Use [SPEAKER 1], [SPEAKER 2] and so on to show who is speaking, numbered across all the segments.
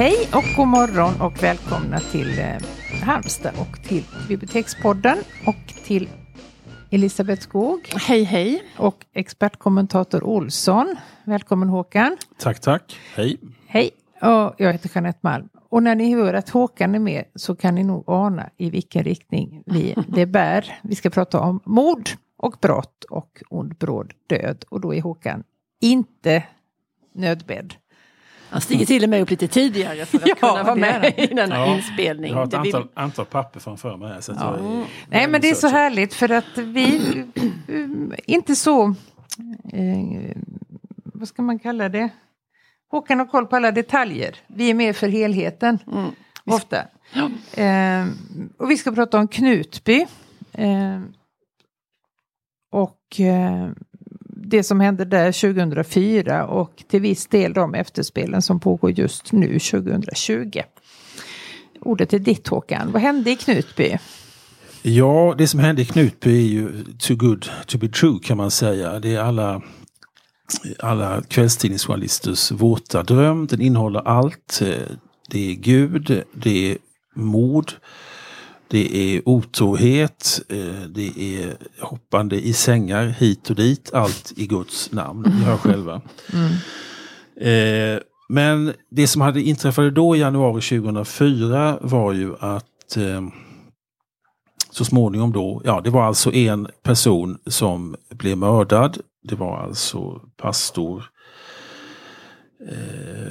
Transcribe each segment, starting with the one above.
[SPEAKER 1] Hej och god morgon och välkomna till eh, Halmstad och till Bibliotekspodden och till Elisabeth Skog
[SPEAKER 2] Hej hej.
[SPEAKER 1] och expertkommentator Olsson. Välkommen Håkan.
[SPEAKER 3] Tack, tack. Hej.
[SPEAKER 1] Hej, och jag heter Jeanette Malm. Och när ni hör att Håkan är med så kan ni nog ana i vilken riktning vi det bär. Vi ska prata om mord och brott och ond bråd död. Och då är Håkan inte nödbedd.
[SPEAKER 2] Han stiger till och med upp lite tidigare för att
[SPEAKER 1] Ja,
[SPEAKER 2] kunna vara med i denna
[SPEAKER 3] Ja,
[SPEAKER 2] inspelning.
[SPEAKER 3] Jag har ett antal, antal papper framför mig. här, Så att jag är
[SPEAKER 1] Nej men det är så härligt för att vi um, inte så, eh, vad ska man kalla det? Håkan har koll på alla detaljer. Vi är med för helheten.
[SPEAKER 2] Mm.
[SPEAKER 1] Ofta. Eh, och vi ska prata om Knutby. Eh, och eh, det som hände där 2004 och till viss del de efterspelen som pågår just nu 2020. Ordet är ditt Håkan. Vad hände i Knutby?
[SPEAKER 3] Ja, det som hände i Knutby är ju too good to be true kan man säga. Det är alla, alla kvällstidningsjournalisters våta dröm. Den innehåller allt. Eh, det är Gud, det är mord, det är otrohet, eh, det är hoppande i sängar hit och dit. Allt i Guds namn. Ni hör själva. Eh, men det som hade inträffade då i januari 2004 var ju att eh, så småningom då, ja det var alltså en person som blev mördad. Det var alltså pastor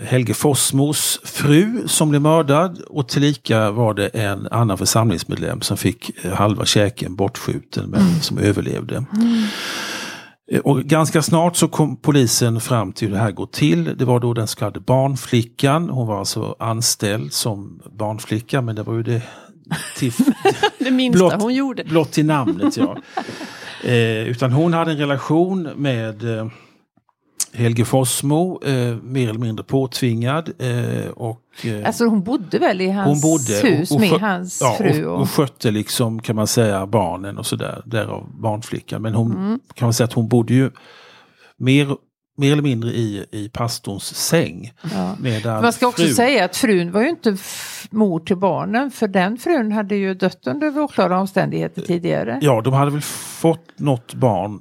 [SPEAKER 3] Helge Fossmos fru som blev mördad och tillika var det en annan församlingsmedlem som fick eh, halva käken bortskjuten men som överlevde. Eh, Och ganska snart så kom polisen fram till hur det här går till. Det var då den så kallade barnflickan. Hon var alltså anställd som barnflicka men det var ju det till,
[SPEAKER 2] Det minsta
[SPEAKER 3] Blott-
[SPEAKER 2] hon gjorde.
[SPEAKER 3] blott till namnet. Ja. Eh, utan hon hade en relation med eh, Helge Fossmo, eh, mer eller mindre påtvingad. Eh, och, eh,
[SPEAKER 1] Alltså hon bodde väl i hans
[SPEAKER 3] bodde
[SPEAKER 1] hus
[SPEAKER 3] och- och
[SPEAKER 1] med
[SPEAKER 3] skö-
[SPEAKER 1] hans
[SPEAKER 3] ja,
[SPEAKER 1] fru?
[SPEAKER 3] och,
[SPEAKER 1] Och,
[SPEAKER 3] och skötte liksom kan man säga barnen och sådär, därav barnflickan. Men hon
[SPEAKER 1] Mm.
[SPEAKER 3] kan man säga att hon bodde ju mer, mer eller mindre i, i pastorns säng.
[SPEAKER 1] ja.
[SPEAKER 3] Medan
[SPEAKER 1] Man ska också
[SPEAKER 3] frun-
[SPEAKER 1] säga att frun var ju inte f- mor till barnen för den frun hade ju dött under oklara omständigheter tidigare.
[SPEAKER 3] Ja, de hade väl fått något barn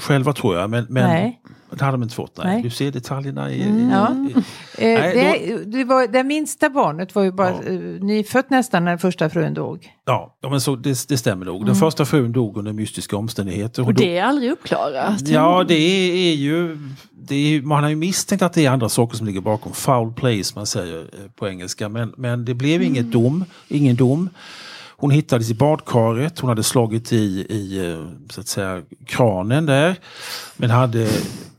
[SPEAKER 3] själva tror jag. Men, men
[SPEAKER 1] Nej.
[SPEAKER 3] Det hade de inte fått. Nej.
[SPEAKER 1] Nej.
[SPEAKER 3] Du ser detaljerna i...
[SPEAKER 1] Mm.
[SPEAKER 3] i,
[SPEAKER 1] Ja.
[SPEAKER 3] i
[SPEAKER 1] Eh,
[SPEAKER 3] Nej,
[SPEAKER 1] det, det, var, det minsta barnet var ju bara
[SPEAKER 3] Ja.
[SPEAKER 1] eh, nyfött nästan när den första frun dog.
[SPEAKER 3] ja, ja, men så, det, det stämmer nog.
[SPEAKER 1] Mm.
[SPEAKER 3] Den första frun dog under mystiska omständigheter.
[SPEAKER 2] Och
[SPEAKER 3] dog-
[SPEAKER 2] det är aldrig uppklarat.
[SPEAKER 3] Ja, det är, är ju... Det är, man har ju misstänkt att det är andra saker som ligger bakom. Foul play som man säger eh, på engelska. Men, men det blev inget dom, ingen dom. Hon hittades i badkaret, hon hade slagit i, i eh, så att säga, kranen där. Men hade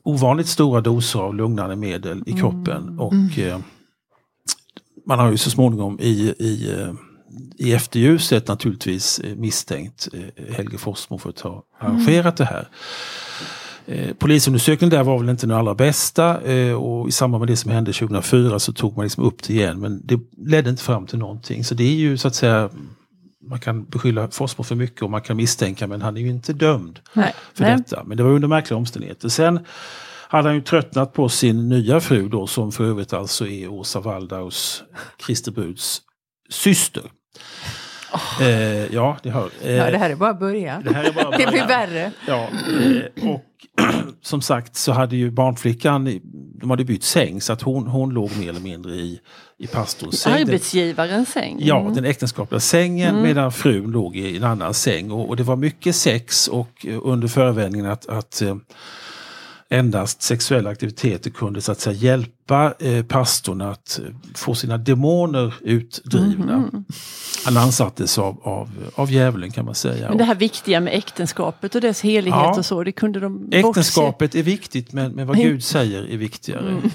[SPEAKER 3] ovanligt stora doser av lugnande medel i kroppen. Och eh, man har ju så småningom i, i, eh, i efterljuset naturligtvis eh, misstänkt eh, Helge Fossmo för att ha arrangerat det här. Polisundersökningen där var väl inte den allra bästa och i samband med det som hände 2004 så tog man liksom upp det igen men det ledde inte fram till någonting. Så det är ju så att säga man kan beskylla Fossmo för mycket och man kan misstänka men han är ju inte dömd
[SPEAKER 1] Nej.
[SPEAKER 3] för
[SPEAKER 1] Nej.
[SPEAKER 3] detta. Men det var under märkliga omständigheter. Sen hade han ju tröttnat på sin nya fru då som för övrigt alltså är Åsa Waldaus, Krister Bruds syster. Eh, ja, det hör. Eh,
[SPEAKER 1] Ja, det här är bara början.
[SPEAKER 3] det här är bara
[SPEAKER 1] Det blir
[SPEAKER 3] början.
[SPEAKER 1] värre.
[SPEAKER 3] Ja, eh, och som sagt så hade ju barnflickan, de hade bytt säng så att hon, hon låg mer eller mindre i, i pastorns säng.
[SPEAKER 2] Arbetsgivarens säng.
[SPEAKER 3] Ja, den äktenskapliga sängen medan frun låg i en annan säng. Och, och det var mycket sex och eh, under förevändningen att, att eh, endast sexuella aktiviteter kunde så att säga hjälpa eh, pastorn att eh, få sina demoner utdrivna. Han ansattes av, av, av djävulen kan man säga.
[SPEAKER 2] Men det här viktiga med äktenskapet och dess helighet
[SPEAKER 3] Ja.
[SPEAKER 2] och så, det kunde de bortse.
[SPEAKER 3] Äktenskapet är viktigt men, men vad Gud säger är viktigare.
[SPEAKER 2] Mm.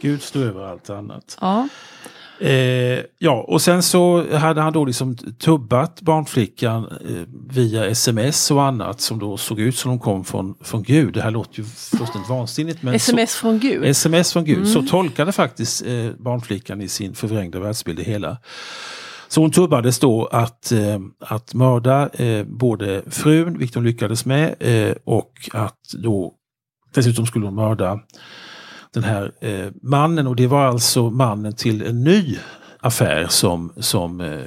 [SPEAKER 3] Gud står över allt annat.
[SPEAKER 2] Ja.
[SPEAKER 3] Eh, ja, och sen så hade han då liksom tubbat barnflickan eh, via sms och annat som då såg ut som de kom från, från Gud. Det här låter ju fullständigt vansinnigt. Men
[SPEAKER 2] Sms från Gud.
[SPEAKER 3] Så, sms från Gud. Så tolkade faktiskt eh, barnflickan i sin förvrängda världsbild det hela. Så hon tubbades då att, eh, att mörda eh, både frun, vilket hon lyckades med, eh, och att då dessutom skulle hon mörda den här eh, mannen och det var alltså mannen till en ny affär som, som, eh,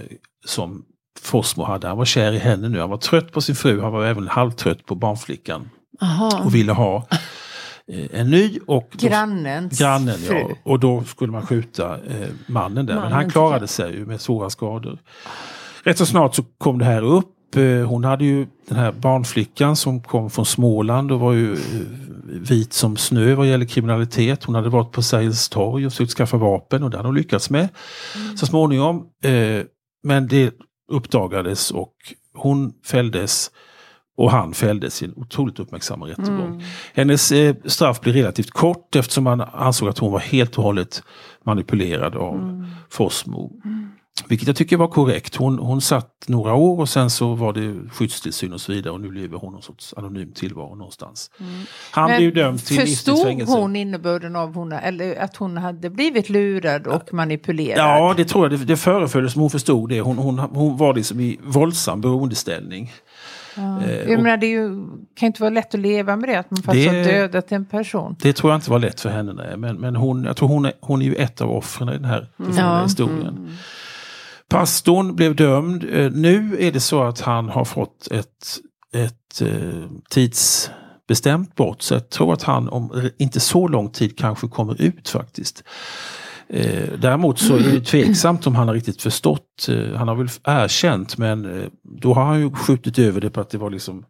[SPEAKER 3] som Forsmo hade. Han var kär i henne nu, han var trött på sin fru, han var även halvtrött på barnflickan
[SPEAKER 2] Aha.
[SPEAKER 3] och ville ha eh, en ny. Och då,
[SPEAKER 1] Grannens
[SPEAKER 3] grannen,
[SPEAKER 1] fru.
[SPEAKER 3] ja. Och då skulle man skjuta eh, mannen där. Men
[SPEAKER 2] Mannen
[SPEAKER 3] han
[SPEAKER 2] till
[SPEAKER 3] klarade sig ju med svåra skador. Rätt så snart så kom det här upp. Eh, Hon hade ju den här barnflickan som kom från Småland och var ju eh, vit som snö vad gäller kriminalitet. Hon hade varit på Sergels torg och försökt skaffa vapen och det hade hon lyckats med så småningom. Eh, Men det uppdagades och hon fälldes och han fälldes i en otroligt uppmärksammad rättegång. Hennes eh, straff blev relativt kort eftersom man ansåg att hon var helt och hållet manipulerad av Forsmo. Vilket jag tycker var korrekt. Hon, hon satt några år och sen så var det skyddstillsyn och så vidare och nu lever hon någon sorts anonym tillvaro någonstans. Han blev dömd till
[SPEAKER 1] förstod hon innebörden av hon, eller att hon hade blivit lurad och manipulerad?
[SPEAKER 3] Ja, det tror jag. Det, det föreföll som hon förstod det. Hon, hon, hon var liksom i våldsam beroendeställning. Eh,
[SPEAKER 1] Jag
[SPEAKER 3] och
[SPEAKER 1] menar, det ju, kan inte vara lätt att leva med det, att man faktiskt
[SPEAKER 3] Det-
[SPEAKER 1] har dödat en person.
[SPEAKER 3] det tror jag inte var lätt för henne. Nej. Men, men hon, jag tror hon är, hon är ju ett av offren i den här förfärliga
[SPEAKER 1] Ja.
[SPEAKER 3] historien. Pastorn blev dömd. Eh, Nu är det så att han har fått ett, ett eh, tidsbestämt brott. Så jag tror att han om r- inte så lång tid kanske kommer ut faktiskt. Eh, däremot så är det tveksamt om han har riktigt förstått. Eh, han har väl erkänt men eh, då har han ju skjutit över det på att det var liksom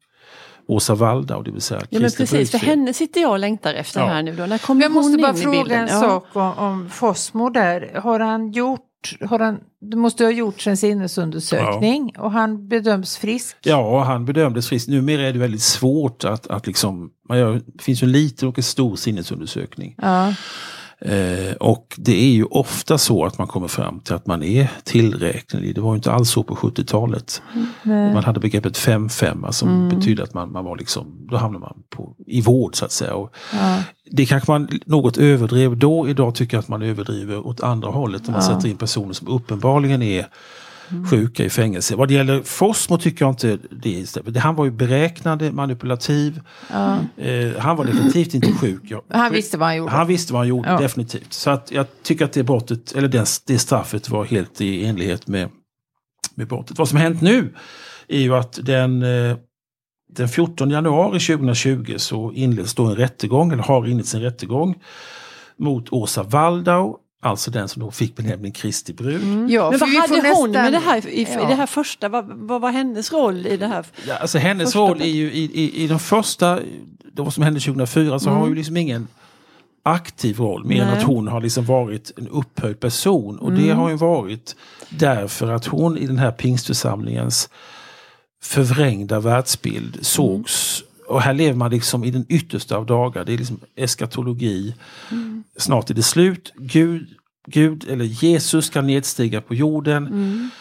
[SPEAKER 3] Åsa Waldau, det vill säga
[SPEAKER 2] Ja men precis, för henne sitter jag och längtar efter
[SPEAKER 3] Ja.
[SPEAKER 2] här nu då. När kommer
[SPEAKER 1] Jag måste
[SPEAKER 2] hon
[SPEAKER 1] bara
[SPEAKER 2] in
[SPEAKER 1] fråga en
[SPEAKER 2] Ja.
[SPEAKER 1] sak om, om Fosmo där. Har han gjort, har han, det måste ha gjorts en sinnesundersökning och han bedöms frisk?
[SPEAKER 3] Ja, han bedömdes frisk. Numera är det väldigt svårt att, att liksom, man gör, det finns ju en liten och en stor sinnesundersökning.
[SPEAKER 1] Ja.
[SPEAKER 3] Eh, och det är ju ofta så att man kommer fram till att man är tillräknelig. Det var inte alls så på 70-talet.
[SPEAKER 1] Nej.
[SPEAKER 3] Man hade begreppet 5-5 som
[SPEAKER 1] Mm.
[SPEAKER 3] betyder att man, man var liksom, då hamnar man på, i vård så att säga. Och
[SPEAKER 1] Ja.
[SPEAKER 3] det kanske man något överdrev då, idag tycker jag att man överdriver åt andra hållet. När man
[SPEAKER 1] Ja.
[SPEAKER 3] sätter in personer som uppenbarligen är sjuka i fängelse. Vad det gäller Forsmo tycker jag inte det stämmer. Han var ju beräknande, manipulativ.
[SPEAKER 1] Ja.
[SPEAKER 3] Eh, han var definitivt inte sjuk. Jag,
[SPEAKER 1] Han visste vad han gjorde.
[SPEAKER 3] han visste vad han gjorde,
[SPEAKER 1] Ja.
[SPEAKER 3] definitivt. Så att jag tycker att det brottet, eller det, det straffet var helt i enlighet med, med brottet. Vad som hänt nu är ju att den, eh, den 14 januari 2020 så inleds då en rättegång, eller har inletts en rättegång mot Åsa Waldau, alltså den som då fick benämningen Kristi brud.
[SPEAKER 1] Ja,
[SPEAKER 2] Men vad hade hon
[SPEAKER 1] nästan-
[SPEAKER 2] med det här i, i
[SPEAKER 1] Ja.
[SPEAKER 2] det här första? Vad, vad var hennes roll i det här?
[SPEAKER 3] Ja, alltså hennes
[SPEAKER 2] Första
[SPEAKER 3] roll är ju i, i, i de första, det som hände 2004, så har hon ju liksom ingen aktiv roll mer än
[SPEAKER 1] Nej.
[SPEAKER 3] att hon har liksom varit en upphöjd person. Och det har ju varit därför att hon i den här pingstförsamlingens förvrängda världsbild sågs och här lever man liksom i den yttersta av dagar. Det är liksom eskatologi. Snart är det slut. Gud, Gud eller Jesus ska nedstiga på jorden.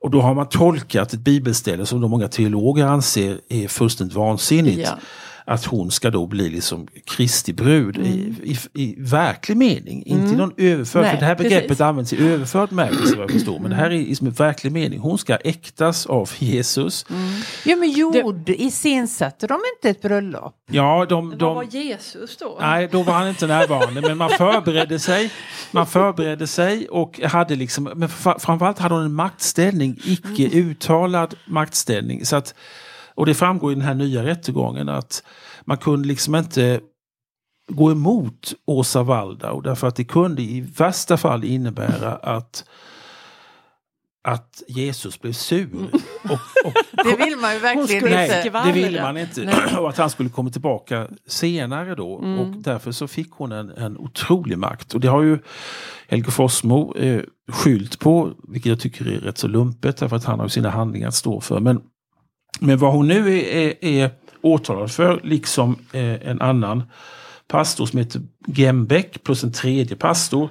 [SPEAKER 3] Och då har man tolkat ett bibelställe som då många teologer anser är fullständigt vansinnigt.
[SPEAKER 2] Ja.
[SPEAKER 3] Att hon ska då bli liksom Kristi brud i, i, i verklig mening. Inte i någon överförd,
[SPEAKER 2] Nej,
[SPEAKER 3] för det här begreppet
[SPEAKER 2] precis.
[SPEAKER 3] används i överförd bemärkelse vad jag förstår. Men det här är i som en verklig mening. Hon ska äktas av Jesus.
[SPEAKER 1] Ja, men gjorde, iscensatte de inte ett bröllop?
[SPEAKER 3] Ja, de,
[SPEAKER 2] Vad
[SPEAKER 3] de,
[SPEAKER 2] var Jesus då?
[SPEAKER 3] Nej, då var han inte närvarande. Men man förberedde sig. Man förberedde sig och hade liksom, men framförallt hade hon en maktställning, icke uttalad maktställning. Så att, och det framgår i den här nya rättegången att man kunde liksom inte gå emot Åsa Waldau därför att det kunde i värsta fall innebära att att Jesus blev sur. Och, och
[SPEAKER 1] Det vill man ju verkligen
[SPEAKER 2] skulle
[SPEAKER 1] inte.
[SPEAKER 3] Nej, det ville man inte. Och att han skulle komma tillbaka senare då. Och därför så fick hon en, en otrolig makt. Och det har ju Helge Fossmo eh, skylt på, vilket jag tycker är rätt så lumpet, därför att han har ju sina handlingar att stå för. Men, men vad hon nu är, är, är åtalad för, liksom eh, en annan pastor som heter Gembeck plus en tredje pastor.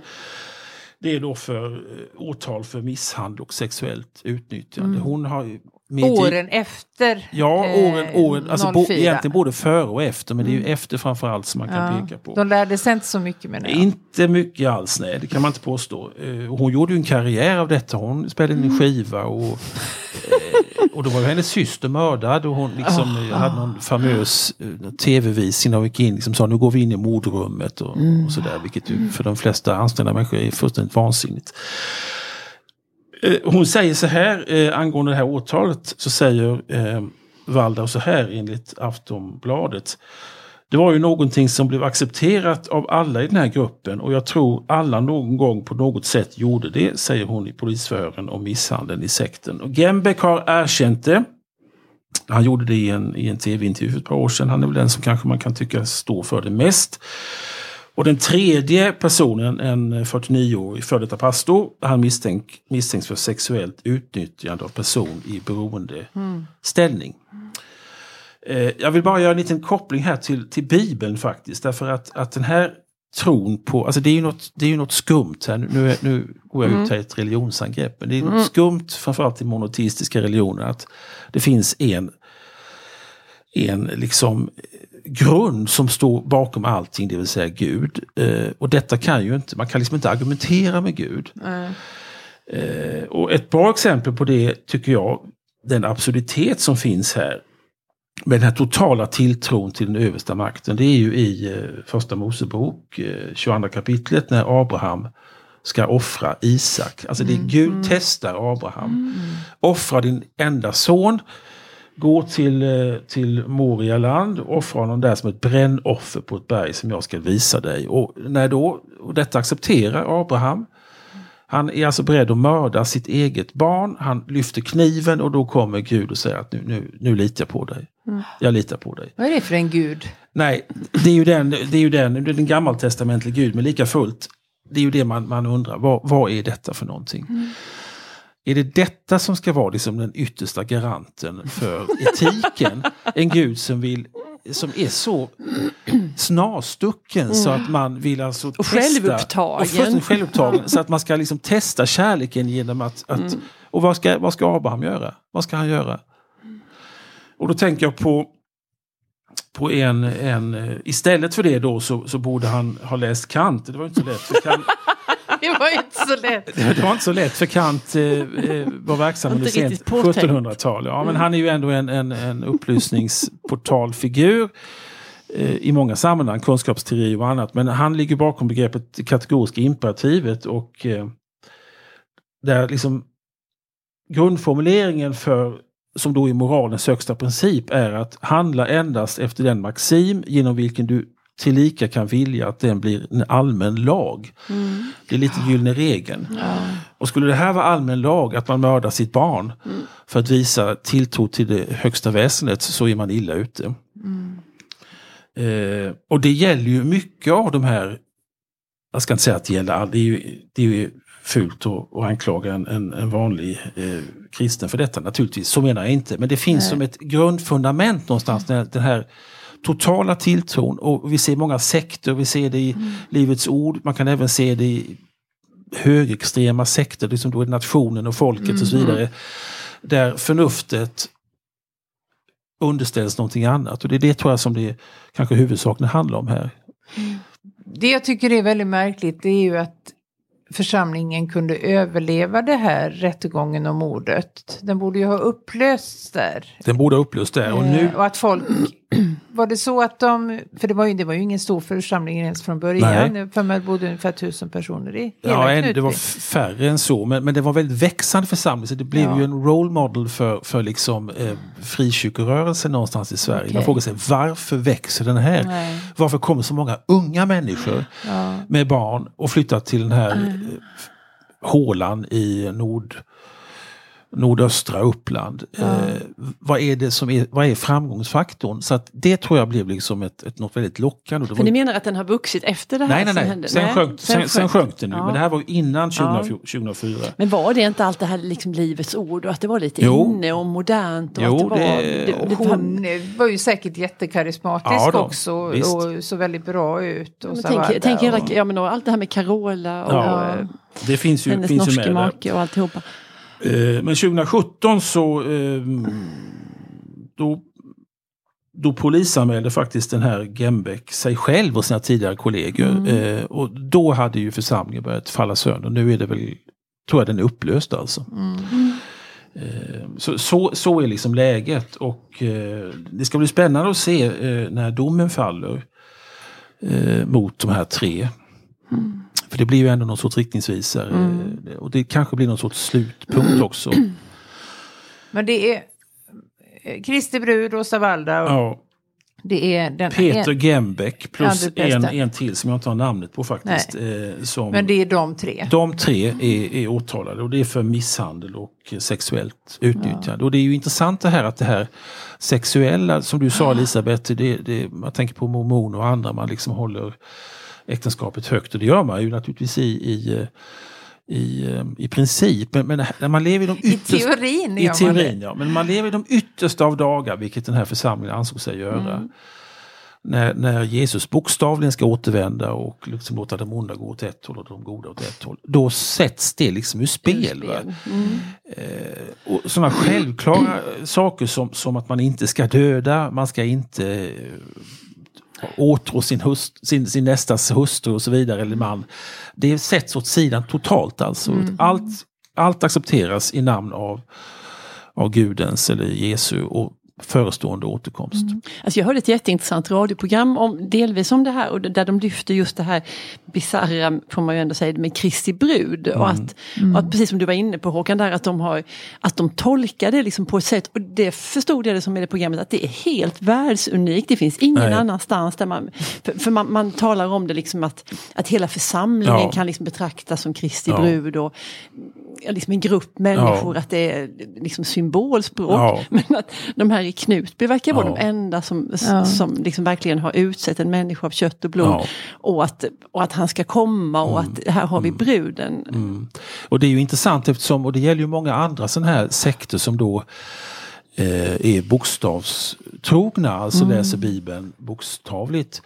[SPEAKER 3] Det är då för eh, åtal för misshandel och sexuellt utnyttjande. Hon har
[SPEAKER 1] Åren efter
[SPEAKER 3] Ja,
[SPEAKER 1] eh,
[SPEAKER 3] åren, åren alltså bo,
[SPEAKER 1] 04.
[SPEAKER 3] egentligen både före och efter, men det är ju efter framförallt som man kan
[SPEAKER 1] Ja,
[SPEAKER 3] peka på.
[SPEAKER 1] De lärde sig inte så mycket med det.
[SPEAKER 3] Inte mycket alls, nej, det kan man inte påstå. Eh, Hon gjorde ju en karriär av detta. Hon spelade in en skiva och och då var ju hennes syster mördad och hon liksom hade någon famös eh, tv-visning där hon gick in liksom sa nu går vi in i mordrummet och, och sådär. Vilket ju för de flesta anställda människor är fullständigt vansinnigt. Eh, Hon säger så här eh, angående det här åtalet så säger Waldau så här enligt Aftonbladet. Det var ju någonting som blev accepterat av alla i den här gruppen och jag tror alla någon gång på något sätt gjorde det, säger hon i polisförhören om misshandeln i sekten. Och Gembeck har erkänt det. Han gjorde det i en, i en tv-intervju för ett par år sedan. Han är väl den som kanske man kan tycka står för det mest. Och den tredje personen, en 49-årig före detta pastor, han misstänk, misstänks för sexuellt utnyttjande av person i beroendeställning. Eh, jag vill bara göra en liten koppling här till, till Bibeln faktiskt. Därför att, att den här tron på, alltså det är ju något, det är ju något skumt här. Nu, nu går jag ut här i ett religionsangrepp. Men det är något skumt framförallt i monoteistiska religioner. Att det finns en, en liksom grund som står bakom allting, det vill säga Gud. Eh, och detta kan ju inte, man kan liksom inte argumentera med Gud. Eh, och ett bra exempel på det tycker jag, den absurditet som finns här med den här totala tilltron till den översta makten. Det är ju i eh, första Mosebok, eh, 22 kapitlet, när Abraham ska offra Isak. Alltså det är Gud testar Abraham. Offra din enda son. Gå till, eh, till Morialand och offra honom där som ett brännoffer på ett berg som jag ska visa dig. Och när då och detta accepterar Abraham. Han är alltså beredd att mörda sitt eget barn. Han lyfter kniven och då kommer Gud och säger att nu, nu, nu litar jag på dig. Jag litar på dig.
[SPEAKER 1] Vad är det för en gud?
[SPEAKER 3] Nej, det är ju den, det är ju den, det är den gammaltestamentliga Gud, men lika fullt, det är ju det man, man undrar, vad, vad är detta för någonting? Är det detta som ska vara liksom den yttersta garanten för etiken? En Gud som vill som är så snarstucken så att man vill alltså
[SPEAKER 2] Och
[SPEAKER 3] testa,
[SPEAKER 2] självupptagen.
[SPEAKER 3] Och självupptagen. så att man ska liksom testa kärleken genom att... att Och vad ska, vad ska Abraham göra? Vad ska han göra? Och då tänker jag på på en, en, eh, istället för det då så, så borde han ha läst Kant. Det var inte så lätt. För Kant,
[SPEAKER 1] Det var inte så lätt.
[SPEAKER 3] det var inte så lätt för Kant eh, eh, var verksam under sent
[SPEAKER 2] riktigt påtänkt.
[SPEAKER 3] 1700-tal. Ja, men han är ju ändå en, en, en upplysningsportalfigur eh, i många sammanhang, kunskapsteori och annat. Men han ligger bakom begreppet kategoriska imperativet och eh, där liksom grundformuleringen för som då är moralens högsta princip är att handla endast efter den maxim genom vilken du tillika kan vilja att den blir en allmän lag. Det är lite gyllene regeln. Och skulle det här vara allmän lag, att man mördar sitt barn för att visa tilltro till det högsta väsendet, så är man illa ute. Eh, och det gäller ju mycket av de här, jag ska inte säga att det gäller all, det är ju, det är ju fult att, anklaga en, en, en vanlig eh, kristen för detta naturligtvis, så menar jag inte. Men det finns som ett grundfundament någonstans, den, den här totala tilltron. Och vi ser många sekter, vi ser det i Livets Ord, man kan även se det i högerextrema sekter, liksom då är nationen och folket och så vidare. Där förnuftet underställs någonting annat. Och det är det tror jag som det kanske huvudsakligen handlar om här.
[SPEAKER 1] Det jag tycker är väldigt märkligt det är ju att församlingen kunde överleva det här rättegången om mordet. Den borde ju ha upplösts där.
[SPEAKER 3] Den borde ha upplöst där. Och nu,
[SPEAKER 1] Eh, och att folk... Var det så att de... För det var ju, det var ju ingen stor församling ens från början.
[SPEAKER 3] Nej.
[SPEAKER 1] För mig bodde ungefär tusen personer i hela
[SPEAKER 3] ja, en- det var
[SPEAKER 1] Knutby.
[SPEAKER 3] färre än så, men, men det var väldigt växande församling. Så det blev
[SPEAKER 1] Ja.
[SPEAKER 3] ju en role model för, för liksom, eh, frikyrkorörelsen någonstans i Sverige. Man
[SPEAKER 1] Okej.
[SPEAKER 3] frågar sig varför växer den här?
[SPEAKER 1] Nej.
[SPEAKER 3] Varför kommer så många unga människor
[SPEAKER 1] Ja.
[SPEAKER 3] med barn och flyttar till den här eh, hålan i nord, nordöstra Uppland. Eh, vad, är det som är, vad är framgångsfaktorn? Så att det tror jag blev liksom ett, ett, något väldigt lockande. Och det
[SPEAKER 2] För
[SPEAKER 3] var-
[SPEAKER 2] ni menar att den har vuxit efter det här
[SPEAKER 3] nej, nej,
[SPEAKER 2] som
[SPEAKER 3] nej.
[SPEAKER 2] hände?
[SPEAKER 3] Sen, sjönk, sen, sen sjönk det nu.
[SPEAKER 2] Ja.
[SPEAKER 3] Men det här var innan
[SPEAKER 2] Ja.
[SPEAKER 3] 2004. 2004.
[SPEAKER 2] Men var det inte allt det här liksom livets ord och att det var lite
[SPEAKER 3] Jo.
[SPEAKER 2] inne och modernt? Och
[SPEAKER 3] Jo,
[SPEAKER 2] att det, var,
[SPEAKER 3] det-
[SPEAKER 2] det,
[SPEAKER 1] Och hon var ju säkert jättekarismatisk
[SPEAKER 3] Ja då,
[SPEAKER 1] också
[SPEAKER 3] visst.
[SPEAKER 1] och så väldigt bra ut. Och
[SPEAKER 2] Men
[SPEAKER 1] så
[SPEAKER 2] tänk, tänk hela,
[SPEAKER 1] och-
[SPEAKER 2] ja, men och allt det här med Carola och
[SPEAKER 3] Ja.
[SPEAKER 2] eh,
[SPEAKER 3] Det finns ju,
[SPEAKER 2] hennes
[SPEAKER 3] finns ju
[SPEAKER 2] norske
[SPEAKER 3] med
[SPEAKER 2] make och alltihopa.
[SPEAKER 3] Eh, Men 2017 så eh, då, då polisanmälde faktiskt den här Gembeck sig själv och sina tidigare kollegor. Eh, och då hade ju församlingen börjat falla sönder. Nu är det väl, tror jag den är upplöst alltså. Eh, Så, så, så är liksom läget och eh, det ska bli spännande att se eh, när domen faller eh, mot de här tre. För det blir ju ändå någon sorts riktningsvisare eh, och det kanske blir någon sorts slutpunkt också.
[SPEAKER 1] Men det är eh, Kristi brud, Åsa Walda och
[SPEAKER 3] Ja. Peter
[SPEAKER 1] en,
[SPEAKER 3] Gembeck plus
[SPEAKER 1] Ja,
[SPEAKER 3] en, en till som jag inte har namnet på faktiskt. Eh, som,
[SPEAKER 1] men det är de tre.
[SPEAKER 3] De tre är, är åtalade och det är för misshandel och sexuellt utnyttjande. Och det är ju intressant det här att det här sexuella, som du sa Elisabeth, det, det, man tänker på mormoner och andra, man liksom håller äktenskapet högt och det gör man ju naturligtvis i, i, i, i princip. Men, men när man lever i de
[SPEAKER 1] I
[SPEAKER 3] yttersta...
[SPEAKER 1] teorin
[SPEAKER 3] I
[SPEAKER 1] gör man
[SPEAKER 3] teorin ja, men man lever i de yttersta av dagar, vilket den här församlingen ansåg sig göra.
[SPEAKER 1] Mm.
[SPEAKER 3] När, när Jesus bokstavligen ska återvända och liksom låta de onda gå åt ett håll och de goda åt ett håll. Då sätts det liksom ur spel. Va?
[SPEAKER 2] Mm.
[SPEAKER 3] Eh, och sådana självklara saker som, som att man inte ska döda, man ska inte eh, åtrå sin, hust, sin, sin nästas hustru och så vidare, eller man. Det sätts åt sidan totalt alltså. Allt, allt accepteras i namn av, av Gudens eller Jesu och förestående återkomst.
[SPEAKER 2] Alltså jag hörde ett jätteintressant radioprogram om, delvis om det här och där de lyfter just det här bisarra, får man ju ändå säga, med Kristi brud. Och, att, och att precis som du var inne på Håkan, där att de, har, att de tolkar det liksom på ett sätt, och det förstod jag det som i det programmet, att det är helt världsunikt. Det finns ingen
[SPEAKER 3] Nej.
[SPEAKER 2] annanstans där man, för, för man, man talar om det liksom att, att hela församlingen
[SPEAKER 3] Ja.
[SPEAKER 2] kan liksom betraktas som Kristi
[SPEAKER 3] Ja.
[SPEAKER 2] brud och liksom en grupp människor, att det är liksom symbolspråk.
[SPEAKER 3] Ja.
[SPEAKER 2] Men att de här i Knutby verkar vara
[SPEAKER 3] Ja.
[SPEAKER 2] de enda som,
[SPEAKER 1] Ja.
[SPEAKER 2] som liksom verkligen har utsett en människa av kött och blod.
[SPEAKER 3] Ja.
[SPEAKER 2] Och, att, och att han ska komma och att här har vi bruden.
[SPEAKER 3] Mm. Och det är ju intressant eftersom, och det gäller ju många andra sådana här sekter som då eh, är bokstavstrogna, alltså läser Bibeln bokstavligt.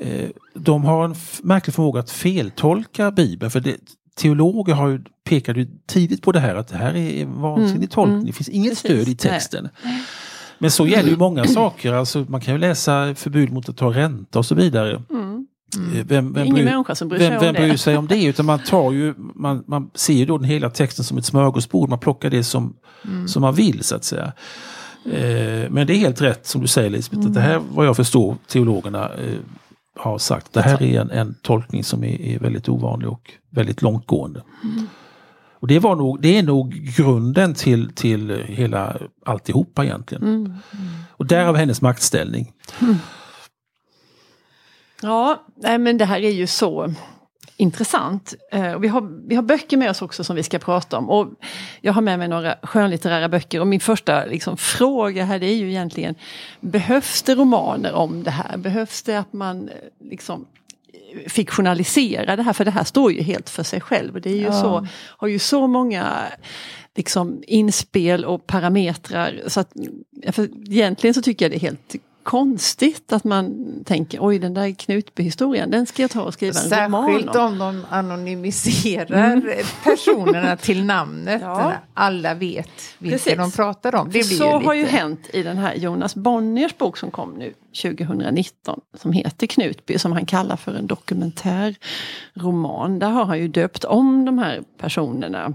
[SPEAKER 3] Eh, de har en märklig förmåga att feltolka Bibeln. För det, teologer har ju, pekade ju tidigt på det här att det här är vansinnig tolkning. Det finns inget
[SPEAKER 2] Precis.
[SPEAKER 3] stöd i texten. Men så gäller ju många saker. Alltså, man kan ju läsa förbud mot att ta ränta och så vidare. Eh, Vem, vem
[SPEAKER 2] ingen
[SPEAKER 3] bryr-
[SPEAKER 2] människa som bryr sig
[SPEAKER 3] vem,
[SPEAKER 2] om
[SPEAKER 3] vem bryr
[SPEAKER 2] det.
[SPEAKER 3] sig om det? Utan man tar ju, man, man ser ju då den hela texten som ett smörgåsbord. Man plockar det som, som man vill så att säga. Eh, men det är helt rätt som du säger Lisbeth, att det här vad jag förstår teologerna eh, har sagt. Det här är en, en tolkning som är, är väldigt ovanlig och väldigt långtgående. Och det, var nog, det är nog grunden till, till hela alltihopa egentligen. Och därav hennes maktställning.
[SPEAKER 2] Ja, nej, men det här är ju så intressant. Eh, och vi, har, vi har böcker med oss också som vi ska prata om. Och jag har med mig några skönlitterära böcker och min första liksom, fråga här det är ju egentligen Behövs det romaner om det här? Behövs det att man eh, liksom fiktionalisera det här? För det här står ju helt för sig själv. Och det är ju
[SPEAKER 1] Ja.
[SPEAKER 2] så, har ju så många liksom, inspel och parametrar. Så att, egentligen så tycker jag det är helt konstigt att man tänker oj den där Knutby-historien den ska jag ta och skriva en roman
[SPEAKER 1] Särskilt
[SPEAKER 2] om.
[SPEAKER 1] om de anonymiserar personerna till namnet.
[SPEAKER 2] Ja.
[SPEAKER 1] Alla vet vilka
[SPEAKER 2] Precis.
[SPEAKER 1] de pratar om. Det
[SPEAKER 2] så
[SPEAKER 1] ju
[SPEAKER 2] har ju hänt i den här Jonas Bonniers bok som kom nu 2019 som heter Knutby som han kallar för en dokumentärroman. Där har han ju döpt om de här personerna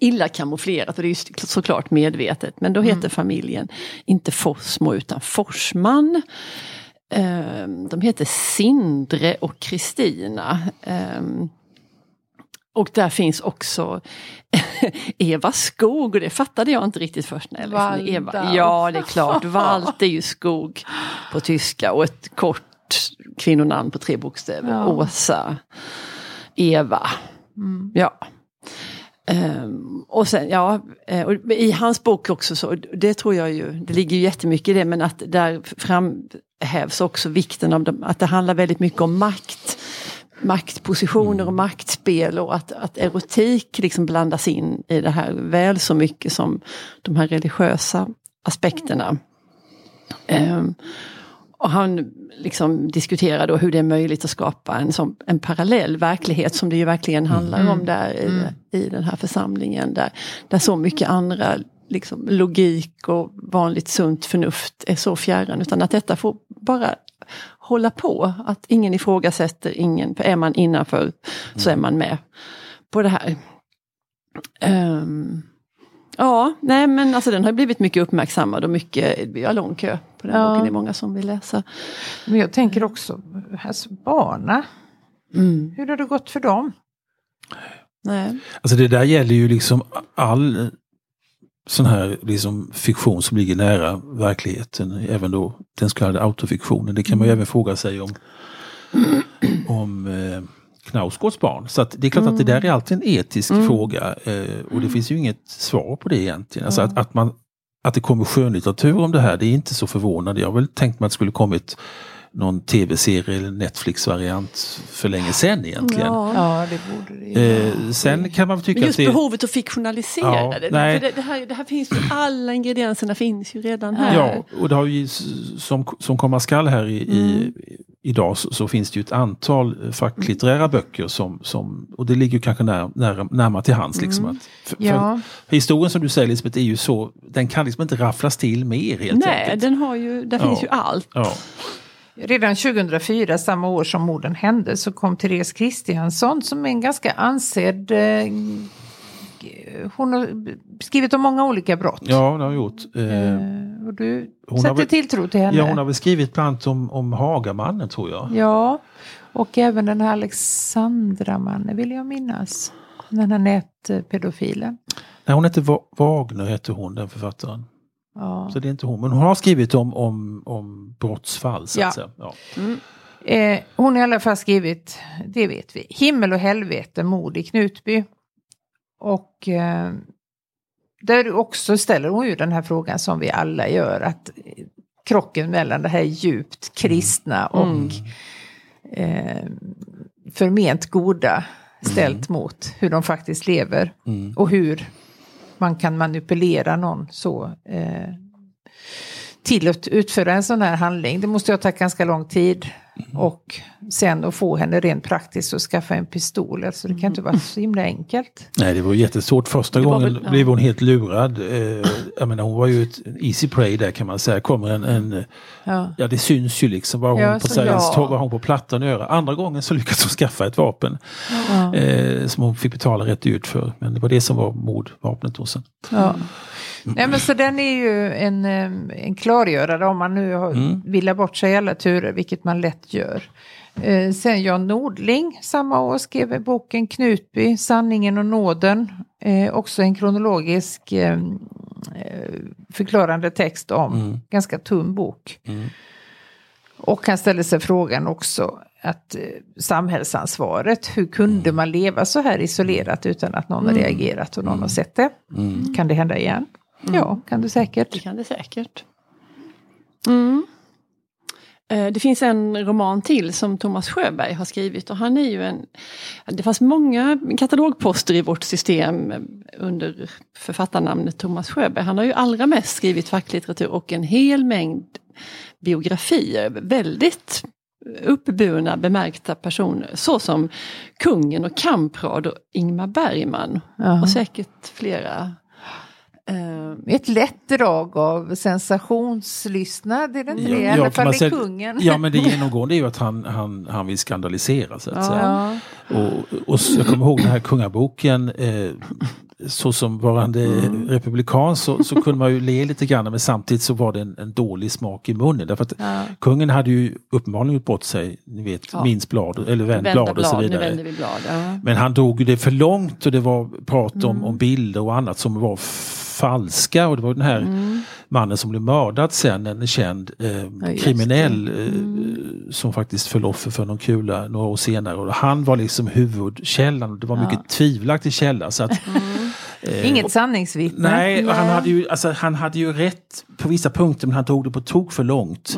[SPEAKER 2] illa kamouflerat och det är såklart medvetet. Men då heter familjen inte Forsmo utan Forsman. Ehm, De heter Sindre och Kristina. Ehm, Och där finns också Eva Skog och det fattade jag inte riktigt först när jag läste Eva. Ja, det är klart. Wald är ju skog på tyska och ett kort kvinnonamn på tre bokstäver.
[SPEAKER 1] Ja.
[SPEAKER 2] Åsa, Eva. Ja. Ehm, och sen, ja, eh, och i hans bok också så, det tror jag ju, det ligger ju jättemycket i det, men att där framhävs också vikten av dem, att det handlar väldigt mycket om makt. Maktpositioner och maktspel och att, att erotik liksom blandas in i det här väl så mycket som de här religiösa aspekterna. Ehm, och han liksom diskuterar då hur det är möjligt att skapa en, sån, en parallell verklighet som det ju verkligen handlar om där i, i den här församlingen. Där, där så mycket andra liksom, logik och vanligt sunt förnuft är så fjärran. Utan att detta får bara hålla på. Att ingen ifrågasätter, ingen, för är man innanför så är man med på det här. Ehm, Ja, nej men alltså den har blivit mycket uppmärksammad och mycket, vi har lång kö på den
[SPEAKER 1] Ja.
[SPEAKER 2] boken. Det är många som vill läsa.
[SPEAKER 1] Men jag tänker också, alltså barna,
[SPEAKER 2] Mm.
[SPEAKER 1] hur har det gått för dem?
[SPEAKER 2] Nej.
[SPEAKER 3] Alltså det där gäller ju liksom all sån här liksom fiktion som ligger nära verkligheten. Även då den så kallade autofiktionen. Det kan man ju även fråga sig om, om eh, Knausgårds barn. Så att det är klart att det där är alltid en etisk fråga. Eh, och det finns ju inget svar på det egentligen. Alltså att, att, man, att det kommer skönlitteratur om det här, det är inte så förvånande. Jag har väl tänkt mig att det skulle kommit någon tv-serie eller Netflix-variant för länge sedan egentligen.
[SPEAKER 2] Ja.
[SPEAKER 1] Ja, det borde det.
[SPEAKER 3] Eh, sen kan man tycka
[SPEAKER 2] Men just
[SPEAKER 3] att det...
[SPEAKER 2] behovet att fiktionalisera
[SPEAKER 3] Ja,
[SPEAKER 2] det.
[SPEAKER 3] nej.
[SPEAKER 2] För det, det, här, det här finns ju, alla ingredienserna finns ju redan här.
[SPEAKER 3] Ja, och det har ju som, som komma skall här i, i, idag så, så finns det ju ett antal facklitterära böcker som, som och det ligger ju kanske när, när, närmare till hands. Liksom, att, för,
[SPEAKER 1] Ja,
[SPEAKER 3] för historien som du säger Lisbeth är ju så, den kan liksom inte rafflas till mer helt
[SPEAKER 2] Nej,
[SPEAKER 3] enkelt.
[SPEAKER 2] den har ju, där
[SPEAKER 3] Ja.
[SPEAKER 2] finns ju allt.
[SPEAKER 3] Ja.
[SPEAKER 1] redan 2004, samma år som morden hände, så kom Therese Kristiansson som är en ganska ansedd eh, hon har skrivit om många olika brott.
[SPEAKER 3] ja, det har jag gjort. Eh,
[SPEAKER 1] Eh, och du
[SPEAKER 3] hon
[SPEAKER 1] sätter
[SPEAKER 3] väl-
[SPEAKER 1] tilltro till henne?
[SPEAKER 3] ja, hon har väl skrivit bland annat om, om Hagamannen tror jag.
[SPEAKER 1] Ja, och även den här Alexandra-mannen vill jag minnas. Den här nätpedofilen.
[SPEAKER 3] Nej, hon heter Va- Wagner, heter hon, den författaren.
[SPEAKER 1] Ja.
[SPEAKER 3] Så det är inte hon, men hon har skrivit om, om, om brottsfall. Så
[SPEAKER 1] Ja.
[SPEAKER 3] att säga. Ja.
[SPEAKER 1] Eh, hon har i alla fall skrivit, det vet vi, Himmel och helvete, mord i Knutby. Och eh, där också ställer hon ju den här frågan som vi alla gör, att krocken mellan det här djupt kristna och eh, förment goda ställt mot hur de faktiskt lever
[SPEAKER 3] Mm.
[SPEAKER 1] och hur man kan manipulera någon så eh, till att utföra en sån här handling. Det måste ju ha tagit ganska lång tid. Och sen att få henne rent praktiskt att skaffa en pistol. Alltså det kan inte vara så himla enkelt.
[SPEAKER 3] Nej, det var jättesvårt. Första
[SPEAKER 2] Det var
[SPEAKER 3] gången
[SPEAKER 2] väl- ja.
[SPEAKER 3] blev hon helt lurad. Eh, jag menar, hon var ju ett easy prey där kan man säga. Kommer en, en
[SPEAKER 1] Ja.
[SPEAKER 3] ja det syns ju liksom vad hon,
[SPEAKER 1] Ja,
[SPEAKER 3] på,
[SPEAKER 1] ja.
[SPEAKER 3] vad hon på plattan göra. Andra gången så lyckades hon skaffa ett vapen.
[SPEAKER 1] Ja.
[SPEAKER 3] Eh, som hon fick betala rätt dyrt för. Men det var det som var mordvapnet då sen.
[SPEAKER 1] Nej men så den är ju en, en klargörare om man nu har,
[SPEAKER 3] Mm.
[SPEAKER 1] vill ha bort sig alla turer, vilket man lätt gör. Eh, sen Jan Nordling samma år skrev boken Knutby, Sanningen och nåden. Eh, också en kronologisk eh, förklarande text om,
[SPEAKER 3] Mm.
[SPEAKER 1] ganska tunn bok.
[SPEAKER 3] Mm.
[SPEAKER 1] Och han ställer sig frågan också att samhällsansvaret, hur kunde man leva så här isolerat utan att någon har reagerat och någon har sett det?
[SPEAKER 3] Mm.
[SPEAKER 1] Kan det hända igen? Ja, kan det
[SPEAKER 2] Det
[SPEAKER 1] säkert.
[SPEAKER 2] kan det säkert. Mm. Eh, Det finns en roman till som Thomas Sjöberg har skrivit och han är ju en... Det fanns många katalogposter i vårt system under författarnamnet Thomas Sjöberg. Han har ju allra mest skrivit facklitteratur och en hel mängd biografier. Väldigt uppburna, bemärkta personer såsom kungen och Kamprad och Ingmar Bergman.
[SPEAKER 1] Ja.
[SPEAKER 2] Och säkert flera. Eh,
[SPEAKER 1] Ett lätt drag av sensationslystnad, är det inte det? I
[SPEAKER 3] Ja,
[SPEAKER 1] alla fall i
[SPEAKER 3] säga-
[SPEAKER 1] kungen.
[SPEAKER 3] Ja men det genomgående är ju att han, han, han vill skandalisera så att säga.
[SPEAKER 1] Ja.
[SPEAKER 3] Och, och s- jag kommer ihåg den här kungaboken, eh, så som varande
[SPEAKER 1] Mm.
[SPEAKER 3] republikan så, så kunde man ju le lite grann men samtidigt så var det en, en dålig smak i munnen. Därför att
[SPEAKER 1] Ja.
[SPEAKER 3] kungen hade ju uppenbarligen gjort bort sig, ni vet,
[SPEAKER 2] Ja.
[SPEAKER 3] minst blad, eller vänd blad och så vidare.
[SPEAKER 2] vi blad. Ja.
[SPEAKER 3] Men han drog det för långt och det var prat om,
[SPEAKER 1] Mm.
[SPEAKER 3] om bilder och annat som var falska. Och det var den här
[SPEAKER 1] Mm.
[SPEAKER 3] mannen som blev mördad sen, en känd eh, kriminell eh,
[SPEAKER 1] Mm.
[SPEAKER 3] som faktiskt föll offer för någon kula några år senare. Och han var liksom huvudkällan och det var mycket tvivelaktig källa. Så att, eh,
[SPEAKER 1] Inget sanningsvittne.
[SPEAKER 3] Nej, och han hade, ju, alltså, han hade ju rätt på vissa punkter men han drog det på tok för långt.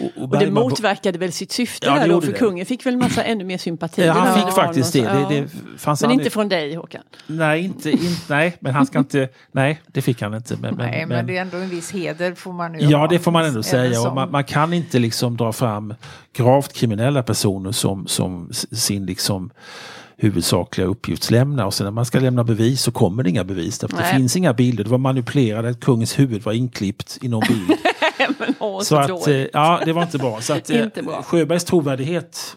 [SPEAKER 3] Och,
[SPEAKER 2] Och det
[SPEAKER 3] Bergman-
[SPEAKER 2] motverkade väl sitt syfte
[SPEAKER 3] Ja, det
[SPEAKER 2] där då, för
[SPEAKER 3] det.
[SPEAKER 2] kungen fick väl massa ännu mer sympati.
[SPEAKER 3] Ja, han fick faktiskt det. det, det fanns
[SPEAKER 2] Men
[SPEAKER 3] han-
[SPEAKER 2] inte från dig Håkan.
[SPEAKER 3] Nej, inte, inte, nej, men han ska inte, nej det fick han inte. Men,
[SPEAKER 1] Nej, men, det är ändå en viss heder får man ju
[SPEAKER 3] Ja,
[SPEAKER 1] ha.
[SPEAKER 3] det får man ändå säga. Och man, man kan inte liksom dra fram gravt kriminella personer som, som sin liksom huvudsakliga uppgiftslämnare. Och sen när man ska lämna bevis så kommer det inga bevis. Därför det finns inga bilder. Det var manipulerat att kungens huvud var inklippt i någon bild.
[SPEAKER 2] men åh, så,
[SPEAKER 3] så att, eh, ja, det var inte bra. Så att, eh,
[SPEAKER 2] Inte bra.
[SPEAKER 3] Sjöbergs trovärdighet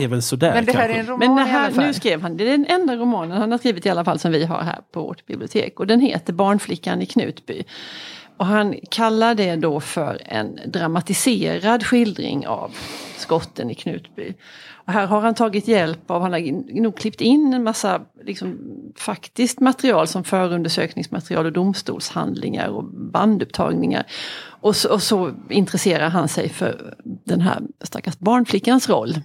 [SPEAKER 3] är väl sådär.
[SPEAKER 1] Men det här
[SPEAKER 3] kanske.
[SPEAKER 1] är en roman
[SPEAKER 2] Men det
[SPEAKER 1] i alla
[SPEAKER 2] här,
[SPEAKER 1] fall.
[SPEAKER 2] nu skrev han, det är den enda romanen han har skrivit i alla fall som vi har här på vårt bibliotek. Och den heter Barnflickan i Knutby. Och han kallar det då för en dramatiserad skildring av skotten i Knutby. Och här har han tagit hjälp av, han har nog klippt in en massa liksom, faktiskt material som förundersökningsmaterial och domstolshandlingar och bandupptagningar. Och så, och så intresserar han sig för den här stackars barnflickans roll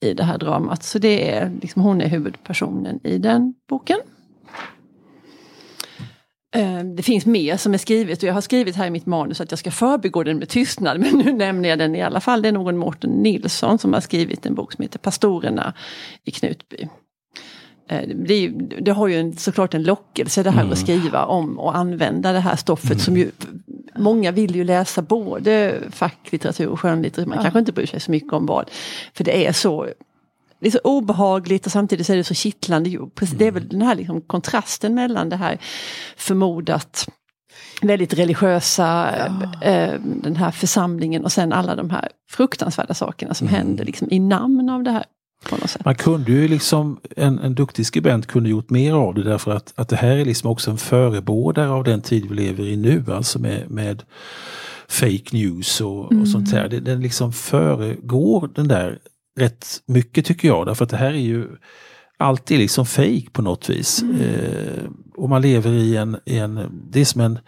[SPEAKER 2] i det här dramat. Så det är liksom, hon är huvudpersonen i den boken. Eh, Det finns mer som är skrivet och jag har skrivit här i mitt manus att jag ska förbigå den med tystnad men nu nämner jag den i alla fall. Det är någon Mårten Nilsson som har skrivit en bok som heter Pastorerna i Knutby. Eh, Det, ju, det har ju en, såklart en lockelse det här att skriva om och använda det här stoffet som ju Många vill ju läsa både facklitteratur och skönlitteratur. Man kanske inte bryr sig så mycket om vad. För det är så det är så obehagligt och samtidigt så är det så kittlande. Precis, Det är väl den här liksom kontrasten mellan det här förmodat väldigt religiösa, eh, den här församlingen och sen alla de här fruktansvärda sakerna som händer liksom, i namn av det här.
[SPEAKER 3] Man kunde ju liksom, en, en duktig skribent kunde gjort mer av det därför att, att det här är liksom också en förebådare av den tid vi lever i nu, alltså med, med fake news och, och sånt här. Det, den liksom föregår den där rätt mycket tycker jag, därför att det här är ju alltid liksom fake på något vis. Eh, och man lever i en, i en, det är som en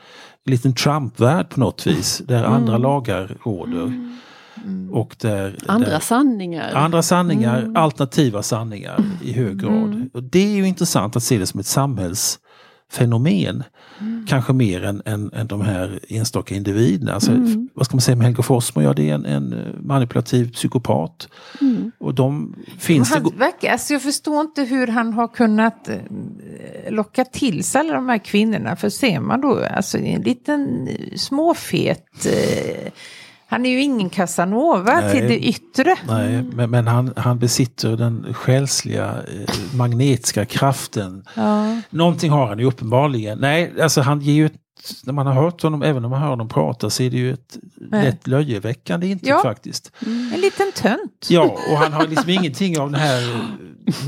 [SPEAKER 3] liten Trump-värld på något vis, där andra lagar råder. Och där,
[SPEAKER 2] Andra
[SPEAKER 3] där,
[SPEAKER 2] sanningar.
[SPEAKER 3] Andra sanningar, alternativa sanningar i hög grad. Och det är ju intressant att se det som ett samhällsfenomen. Kanske mer än, än, än de här enstaka individerna. Alltså, Vad ska man säga med Helge Fossmo? Ja, det är en, en eh, manipulativ psykopat. Och de finns det...
[SPEAKER 1] Han verkar, alltså jag förstår inte hur han har kunnat eh, locka till sig alla de här kvinnorna. För ser man då, alltså en liten eh, småfet, eh, han är ju ingen Casanova
[SPEAKER 3] Nej.
[SPEAKER 1] till det yttre.
[SPEAKER 3] Nej, men, men han, han besitter den själsliga eh, magnetiska kraften.
[SPEAKER 1] Ja.
[SPEAKER 3] Någonting har han ju uppenbarligen. Nej, alltså han ger ju ett, när man har hört honom, även om man hör honom prata, så är det ju ett
[SPEAKER 1] Nej.
[SPEAKER 3] lätt löjeväckande intryck
[SPEAKER 1] Ja.
[SPEAKER 3] faktiskt.
[SPEAKER 1] En liten tönt.
[SPEAKER 3] Ja, och han har liksom ingenting av den här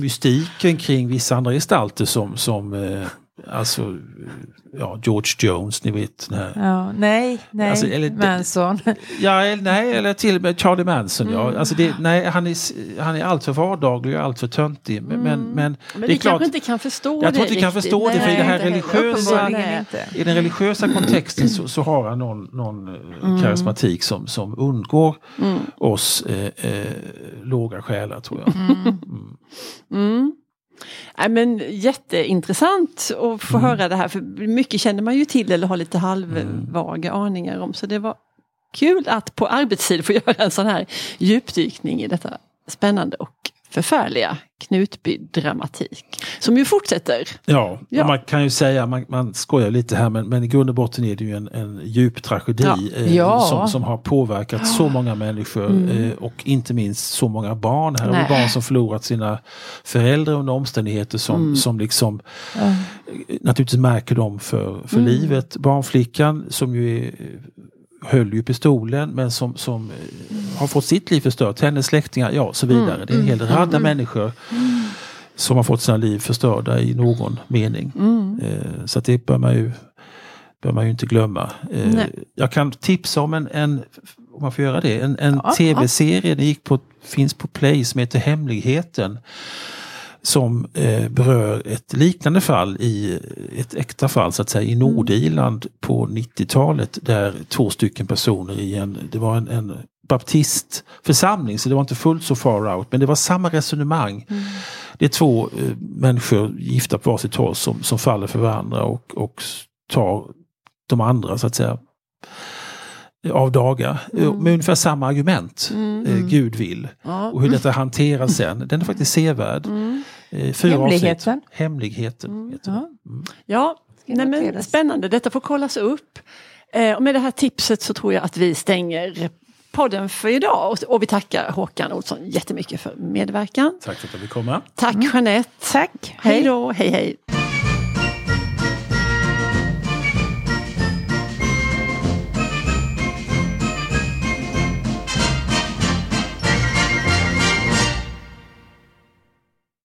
[SPEAKER 3] mystiken kring vissa andra gestalter som, som eh, alltså, eh, ja, George Jones, ni vet. Den här.
[SPEAKER 1] Ja, nej, nej,
[SPEAKER 3] Alltså, eller-
[SPEAKER 1] Manson.
[SPEAKER 3] Ja, eller- nej, eller till och med Charlie Manson. Ja.
[SPEAKER 1] Mm.
[SPEAKER 3] Alltså det, nej, han är, han är alltför vardaglig och alltör töntig. Men, men, men,
[SPEAKER 2] Men
[SPEAKER 3] det
[SPEAKER 2] vi
[SPEAKER 3] är klart,
[SPEAKER 2] kanske inte kan förstå
[SPEAKER 3] jag
[SPEAKER 2] det
[SPEAKER 3] tror inte vi kan förstå det, för i det här religiösa- i den religiösa kontexten så, så har han någon, någon mm. karismatik som, som undgår oss eh, eh, låga själar tror jag.
[SPEAKER 2] Mm. Nej, men jätteintressant att få höra det här, för mycket känner man ju till eller har lite halvvaga aningar om. Så det var kul att på arbetstid få göra en sån här djupdykning i detta spännande och förfärliga Knutby-dramatik. Som ju fortsätter.
[SPEAKER 3] Ja,
[SPEAKER 2] Ja.
[SPEAKER 3] Man kan ju säga, man, man skojar lite här, men, men i grund och botten är det ju en, en djup tragedi
[SPEAKER 2] Ja.
[SPEAKER 3] eh,
[SPEAKER 1] Ja.
[SPEAKER 3] som, som har påverkat så många människor eh, och inte minst så många barn. Här har barn som förlorat sina föräldrar under omständigheter som, som liksom eh, naturligtvis märker dem för, för livet. Barnflickan som ju är, höll ju pistolen men som, som eh, har fått sitt liv förstört, hennes släktingar, ja så vidare. Det är en hel radda människor som har fått sina liv förstörda i någon mening. Eh, så det bör man ju, bör man ju inte glömma. Eh, jag kan tipsa om en, en om man får göra det, en, en
[SPEAKER 1] Ja,
[SPEAKER 3] tv-serie, den gick på, finns på Play som heter Hemligheten. Som eh, berör ett liknande fall i ett äkta fall så att säga i Nordirland på 90-talet där två stycken personer i en, det var en, en baptistförsamling så det var inte fullt så far out men det var samma resonemang. Det är två eh, människor gifta på varsitt håll som, som faller för varandra och, och tar de andra så att säga av dagar eh, med ungefär samma argument. Eh, Gud vill.
[SPEAKER 2] Ja.
[SPEAKER 3] Och hur detta hanteras sen. Den är faktiskt sevärd. Eh, fyra
[SPEAKER 1] Hemligheten.
[SPEAKER 3] Avsnitt. Hemligheten. heter den.
[SPEAKER 1] Ja.
[SPEAKER 2] Ja, nej, men spännande. Detta får kollas upp. Eh, och med det här tipset så tror jag att vi stänger podden för idag. Och, och vi tackar Håkan Olsson jättemycket för medverkan.
[SPEAKER 3] Tack för att jag fick komma.
[SPEAKER 2] Tack Jeanette.
[SPEAKER 1] Tack.
[SPEAKER 2] Hej då, hej hej.